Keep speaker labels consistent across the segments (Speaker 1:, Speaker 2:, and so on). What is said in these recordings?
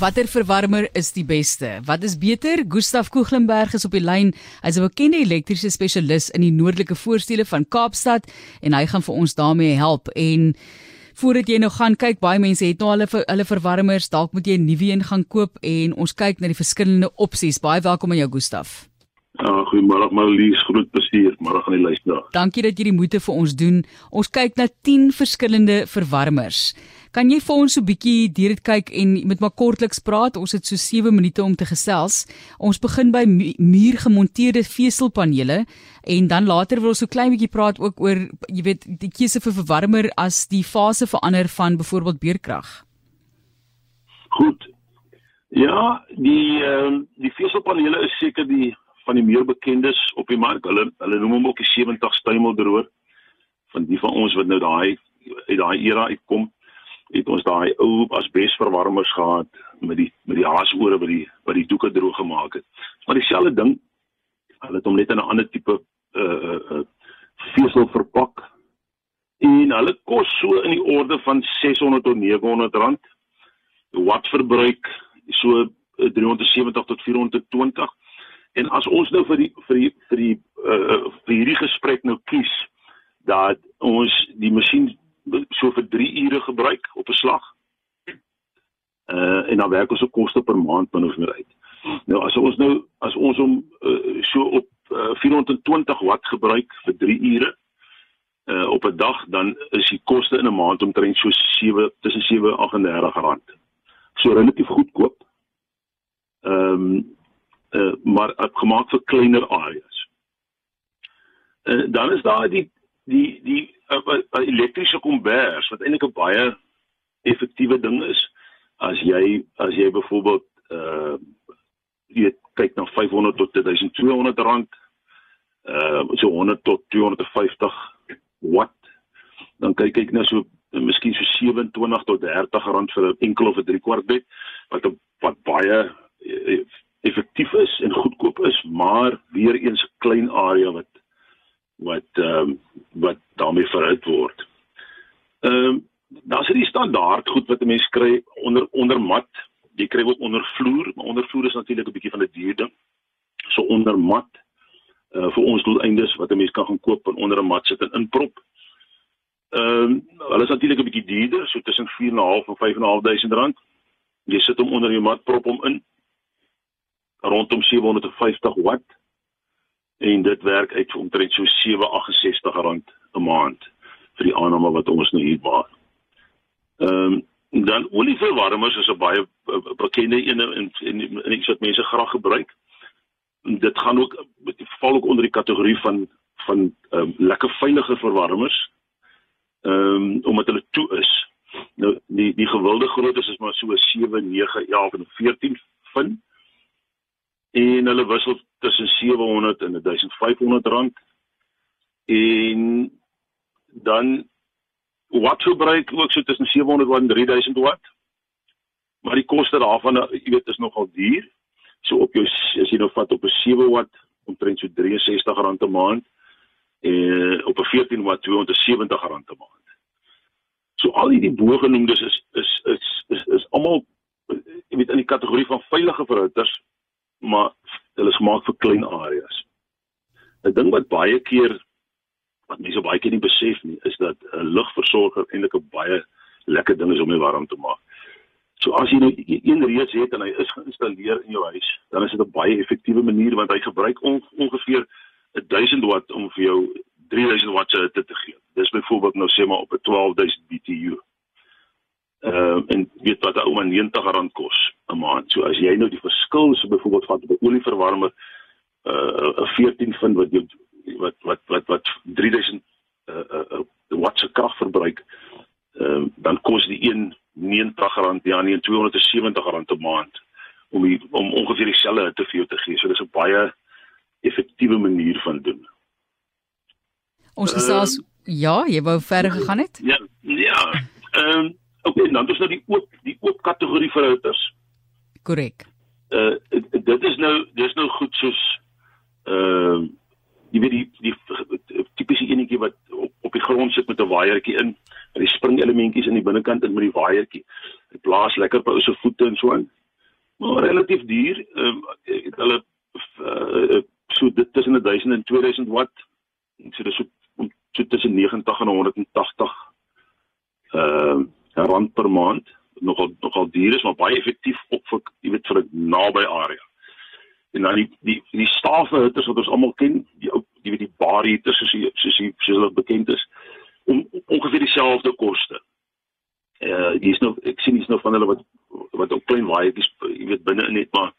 Speaker 1: Watter verwarmer is die beste? Wat is beter? Gustaf Koeglenberg is op die lyn. Hy's 'n bekende elektriese spesialis in die noordelike voorstede van Kaapstad en hy gaan vir ons daarmee help. En voordat jy nou gaan kyk, baie mense het nou hulle hulle verwarmers, dalk moet jy 'n nuwe een gaan koop en ons kyk na die verskillende opsies. Baie welkom aan jou Gustaf.
Speaker 2: Ja, goeiemôre Marlies, groet bestuur, môre gaan die luister.
Speaker 1: Dankie dat jy die moeite vir ons doen. Ons kyk na 10 verskillende verwarmers. Kan jy vir ons so 'n bietjie deur dit kyk en met maar kortliks praat? Ons het so 7 minute om te gesels. Ons begin by muurgemonteerde veselpanele en dan later wil ons so klein bietjie praat ook oor jy weet die keuse vir verwarmer as die fase verander van byvoorbeeld beerkrag.
Speaker 2: Goed. Ja, die ehm die veselpanele is seker die van die meer bekendes op die mark. Hulle hulle noem hom ook die 70 stymeldroër van die van ons wat nou daai uit daai era uitkom het ons daai ou asbesverwarmers gehad met die met die haasore wat die wat die doeke droog gemaak het. Maar dieselfde ding, hulle het hom net in 'n ander tipe uh uh, uh vesel verpak. En hulle kos so in die orde van 600 tot 900 rand. Wat verbruik so 370 tot 420. En as ons nou vir die vir die vir die uh vir hierdie gesprek nou kies dat ons die masjien so vir 3 ure gebruik op 'n slag. Uh en dan werk ons op koste per maand min of meer uit. Nou as ons nou as ons hom uh, so op uh, 420 watt gebruik vir 3 ure uh op 'n dag dan is die koste in 'n maand omtrent so 7 tussen 7 en 38 rand. So relatief goedkoop. Ehm um, uh maar gemaak vir kleiner areas. Uh, dan is daar die die die 'n elektriese kombers wat eintlik 'n baie effektiewe ding is as jy as jy byvoorbeeld uh jy kyk na 500 tot 1200 rand uh so 100 tot 250 watt dan kyk ek nou so miskien so 27 tot 30 rand vir 'n enkel of 'n drie kwart bed wat wat baie uh, effektief is en goedkoop is maar weer eens 'n klein area wat wat ehm um, wat daarmee verhoud word. Ehm um, daar's hierdie standaard goed wat 'n mens kry onder onder mat. Jy kry ook onder vloer, maar onder vloer is natuurlik 'n bietjie van 'n duur ding. So onder mat uh vir ons doeleindes wat 'n mens kan gaan koop en onder 'n mat sit en inprop. Ehm um, hulle is natuurlik 'n bietjie duurder, so tussen 4.5 en 5.500 rand. Jy sit hom onder jou mat, prop hom in rondom 750 watt en dit werk uit vir omtrent so 768 rand 'n maand vir die aanname wat ons nou hier maak. Ehm um, dan olieverwarmers is 'n baie bekende een en en, en iets wat mense graag gebruik. Dit gaan ook dit val ook onder die kategorie van van um, lekker veilige verwarmers. Ehm um, omdat hulle toe is. Nou die die gewilde grootte is maar so 7, 9, 11 en 14 vind en hulle wissel tussen 700 en 1500 rand. En dan wat verbruik ook so tussen 700 watt en 3000 watt. Maar die koste daarvan jy weet is nogal duur. So op jou as jy nou vat op 'n 7 watt omtrent so 63 rand 'n maand en op 'n 14 watt 270 rand 'n maand. So al hierdie bogenoemdes is is is is, is almal jy weet in die kategorie van veilige verhouders maar hulle is gemaak vir klein areas. 'n Ding wat baie keer wat mense baie keer nie besef nie, is dat 'n lugversorger eintlik 'n baie lekker ding is om mee warm te maak. So as jy nou een reeds het en hy is geïnstalleer in jou huis, dan is dit 'n baie effektiewe manier want hy gebruik on, ongeveer 1000 watt om vir jou 3000 watt se hitte te gee. Dis byvoorbeeld nou sê maar op 'n 12000 BTU. Ehm uh, en weet wat ou man 90 rand kos 'n maand. So as jy nou die verskil so byvoorbeeld van 'n olieverwarmer uh 'n 14 vind wat jy wat wat wat wat 3000 uh uh watt se krag verbruik, ehm uh, dan kos die een 90 rand, ja nee 270 rand 'n maand om die, om ongeveer dieselfde te vir jou te gee. So dis 'n baie effektiewe manier van doen.
Speaker 1: Ons gesels uh, ja, jy wou verder gegaan het?
Speaker 2: Ja, ja. Ehm um, Okay, dan is nou die oop die oop kategorie verhouders.
Speaker 1: Korrek.
Speaker 2: Uh dit is nou dis nou goed soos uh jy weet die die, die tipiese enetjie wat op, op die grond sit met 'n waaiertjie in, met die springelementjies in die binnekant en met die waaiertjie. Dit blaas lekker by ou se voete en so aan. Maar relatief duur. Ehm um, hulle uh, so dit tussen 1000 en 2000 watt. So dis so, so tussen 90 en 180 ehm uh, rand per maand. Nogal nogal duur is, maar baie effektief op vir jy weet vir 'n naby area. En dan die die die stawe hitters wat ons almal ken, die ou jy weet die bar hitters soos die, soos die, soos hulle bekend is, om ongeveer dieselfde koste. Eh uh, hier's nog ek sien hier's nog van hulle wat wat op klein waaiertjies jy weet binne net maar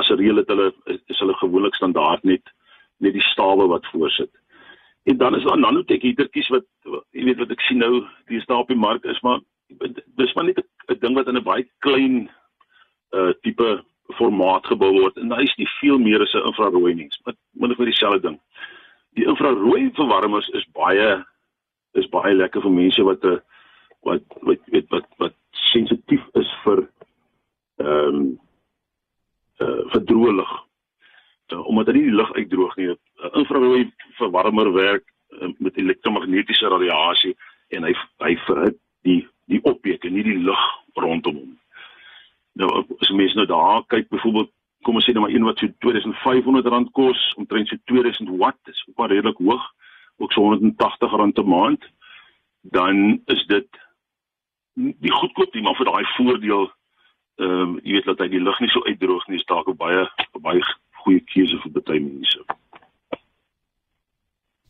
Speaker 2: as 'n reël het hulle is hulle gewoonlik standaard net net die stawe wat voorsit. En dan is daar nanotech heatertjies wat jy weet wat ek sien nou die staan op die mark is maar dis maar net 'n ding wat in 'n baie klein uh tipe formaat gebou word en hy is nie veel meer as 'n infrarooi nie. Wat moet ek vir dieselfde ding. Die infrarooi verwarmers is baie is baie lekker vir mense wat 'n wat wat weet wat wat sensitief is vir ehm um, uh, vir droë lug. Uh, omdat hy die lug uitdroog nie. Uh, infrarooi verwarmer werk uh, met elektromagnetiese radiasie en hy hy verhit die objek en nie die lug rondom hom. Nou as mens nou daar kyk byvoorbeeld kom ons sê nou maar een wat so 2500 rand kos omtrent so 2000 watt is ook maar redelik hoog ook so 180 rand 'n maand dan is dit die goedkoop nie maar vir daai voordeel ehm um, jy weet dat hy die lug nie so uitdroog nie, is dalk 'n baie baie goeie keuse vir baie mense.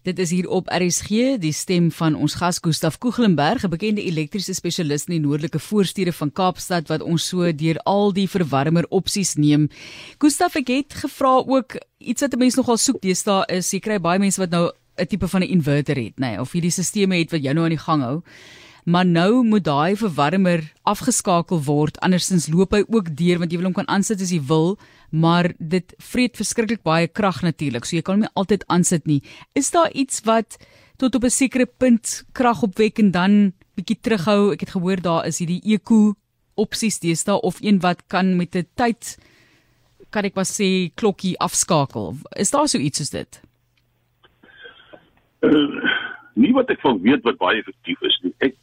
Speaker 1: Dit is hier op RSG, die stem van ons gas Gustaf Koeglenberg, 'n bekende elektriese spesialis in die noordelike voorstede van Kaapstad wat ons so deur al die verwarmer opsies neem. Gustaf, ek het gevra ook iets wat mense nogal soek deesdae is, jy kry baie mense wat nou 'n tipe van 'n inverter het, nê, nee, of hierdie stelsels het wat jou nou aan die gang hou maar nou moet daai verwarmer afgeskakel word andersins loop hy ook deur want jy wil hom kan aansit as jy wil maar dit vreet verskriklik baie krag natuurlik so jy kan hom nie altyd aansit nie. Is daar iets wat tot op 'n sekere punt krag opwek en dan bietjie terughou? Ek het gehoor daar is hierdie eco opsies deesdae of een wat kan met 'n tyd kan ek maar sê klokkie afskakel. Is daar so iets soos dit?
Speaker 2: Uh, nie wat ek van weet wat baie effektief is nie. Ek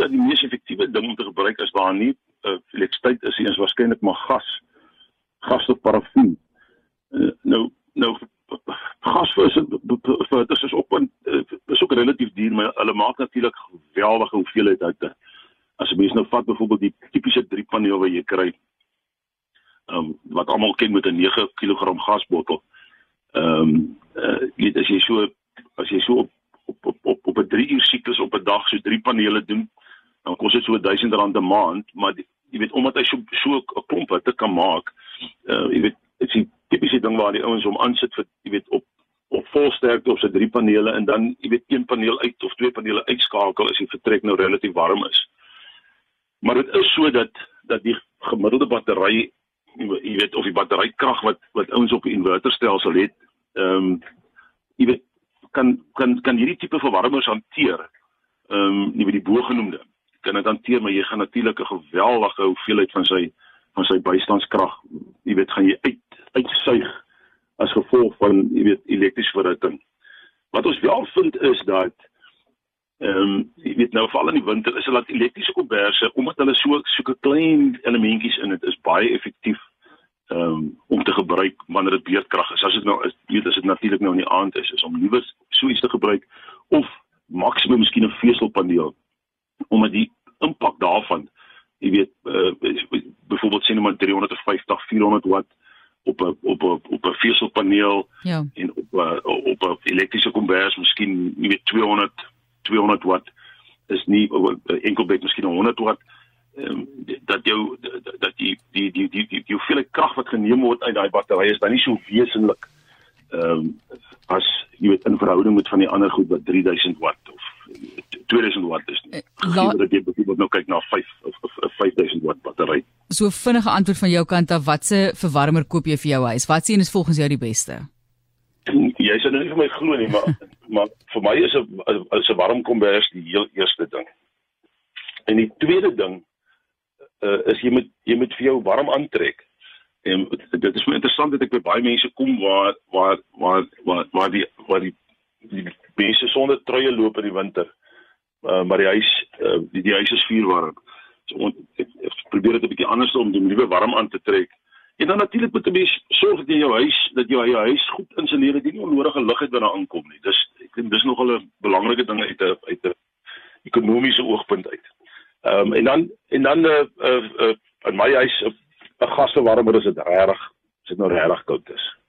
Speaker 2: dat die mees effektiewe ding om te gebruik is daar nie uh, elektrisiteit is is waarskynlik maar gas. Gas of parafin. Uh, nou nou gas vir vir dit is ook 'n uh, is ook relatief duur, maar hulle maak natuurlik geweldige hoeveelheid uit. As jy mens nou vat byvoorbeeld die tipiese drie paneel wat jy kry. Ehm um, wat almal ken met 'n 9 kg gasbottel. Ehm um, uh, jy as jy so as jy so op op op op, op 'n 3 uur siklus op 'n dag so drie panele doen, dan kos dit so R1000 'n maand, maar die, jy weet omdat hy so so 'n klomp wat dit kan maak, uh jy weet dit is 'n tipiese ding waar die ouens hom aansit vir jy weet op op volsterkte op sy drie panele en dan jy weet een paneel uit of twee panele uitskakel as die vertrek nou relatief warm is. Maar dit is so dat dat die gemiddelde battery jy weet of die batterykrag wat wat ouens op die inverterstelsel het, ehm um, jy weet kan kan kan hierdie tipe verwarmers hanteer. Ehm um, nie by die bogenoemde kan dit hanteer, maar jy gaan natuurlik 'n geweldige hoeveelheid van sy van sy bystandskrag, jy weet, gaan jy uit uitsuig as gevolg van jy weet elektriese verhitting. Wat ons wel vind is dat ehm um, jy weet nou veral in die winter is dit dat elektriese komberse omdat hulle so so klein elementjies in dit is baie effektief um, om te gebruik wanneer dit beurtkrag is. As dit nou is, weet as dit natuurlik nou in die aand is, is om liewer so iets te gebruik of maksimum miskien 'n veselpaneel omdat die impak daarvan, jy weet, uh, byvoorbeeld sien maar 350 400 watt op 'n op 'n op 'n veselpaneel
Speaker 1: ja.
Speaker 2: en op 'n op 'n elektriese kombers miskien jy weet 200 200 watt is nie enkel bed miskien 100 watt um, dat jou dat die die die die die, die hoeveelheid krag wat geneem word uit daai batterye is dan nie so wesenlik ehm um, as jy weet in verhouding met van die ander goed wat 3000 watt of 2000 watt is. Laat dit byvoorbeeld nou kyk na 5 of, of, of 5000 watt battery.
Speaker 1: So vinnige antwoord van jou kant af, watse verwarmer koop jy vir jou huis? Wat sien is volgens jou die beste?
Speaker 2: Jy sê nou nie vir my glo nie, maar maar vir my is 'n is 'n warm kombers die heel eerste ding. En die tweede ding uh, is jy moet jy moet vir jou warm aantrek. En dit is my interessant dat ek by baie mense kom waar waar waar waar waar die waar die, die mense sonder truie loop in die winter. Uh, maar die huis uh, die, die huis is vuurwarm. So ek, ek probeer dit 'n bietjie anders om die nuwe warm aan te trek. En dan natuurlik moet 'n mens sorg dat jy jou huis dat jou jou huis goed insuleer dat jy nie onnodige lug het wanneer aankom nie. Dis ek dink dis nogal 'n belangrike ding uit 'n uit 'n ekonomiese oogpunt uit. Ehm um, en dan en dan uh, uh, uh, in my huis 'n uh, gasverwarmer is dit regtig as dit nou regtig koud is.